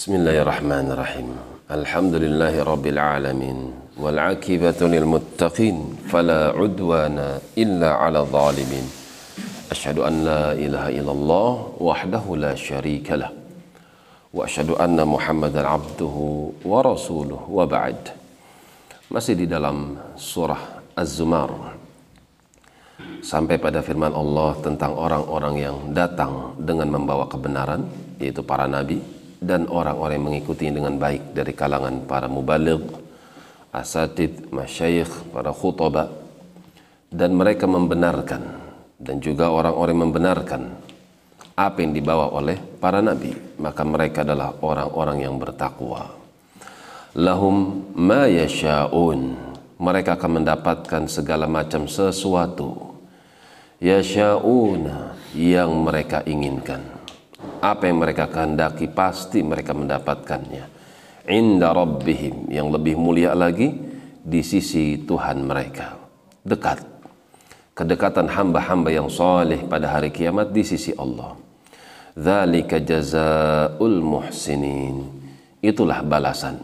Bismillahirrahmanirrahim. Alhamdulillahi rabbil alamin wal akibatu lil muttaqin fala udwana illa 'ala zalimin. Asyhadu an la ilaha illallah wahdahu la syarika. Wa asyhadu anna Muhammadan abduhu wa rasuluh wa ba'd. Masih di dalam surah Az-Zumar. Sampai pada firman Allah tentang orang-orang yang datang dengan membawa kebenaran yaitu para nabi dan orang-orang yang mengikuti dengan baik dari kalangan para mubaligh, asatid, masyayikh, para khutbah. Dan mereka membenarkan dan juga orang-orang membenarkan apa yang dibawa oleh para nabi. Maka mereka adalah orang-orang yang bertakwa. Lahum ma yasha'un. Mereka akan mendapatkan segala macam sesuatu. Yasha'una yang mereka inginkan apa yang mereka kehendaki pasti mereka mendapatkannya. Inda rabbihim yang lebih mulia lagi di sisi Tuhan mereka. Dekat. Kedekatan hamba-hamba yang soleh pada hari kiamat di sisi Allah. Dzalika jazaul muhsinin. Itulah balasan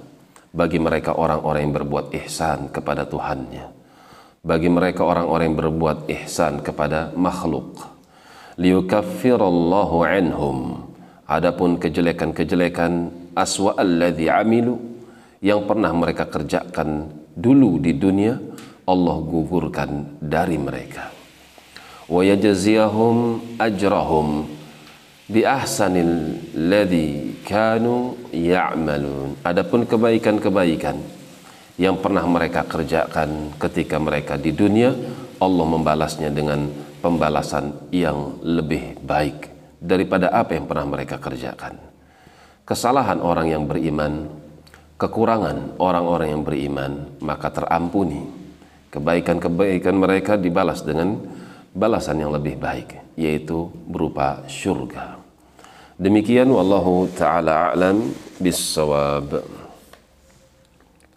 bagi mereka orang-orang yang berbuat ihsan kepada Tuhannya. Bagi mereka orang-orang yang berbuat ihsan kepada makhluk. Liyukaffirallahu anhum adapun kejelekan-kejelekan aswa alladhi amilu yang pernah mereka kerjakan dulu di dunia Allah gugurkan dari mereka. Wa yajziyahum ajrahum bi ahsanil kanu ya'malun. Adapun kebaikan-kebaikan yang pernah mereka kerjakan ketika mereka di dunia Allah membalasnya dengan pembalasan yang lebih baik daripada apa yang pernah mereka kerjakan kesalahan orang yang beriman kekurangan orang-orang yang beriman maka terampuni kebaikan-kebaikan mereka dibalas dengan balasan yang lebih baik yaitu berupa syurga. Demikian wallahu taala a'lam bissawab.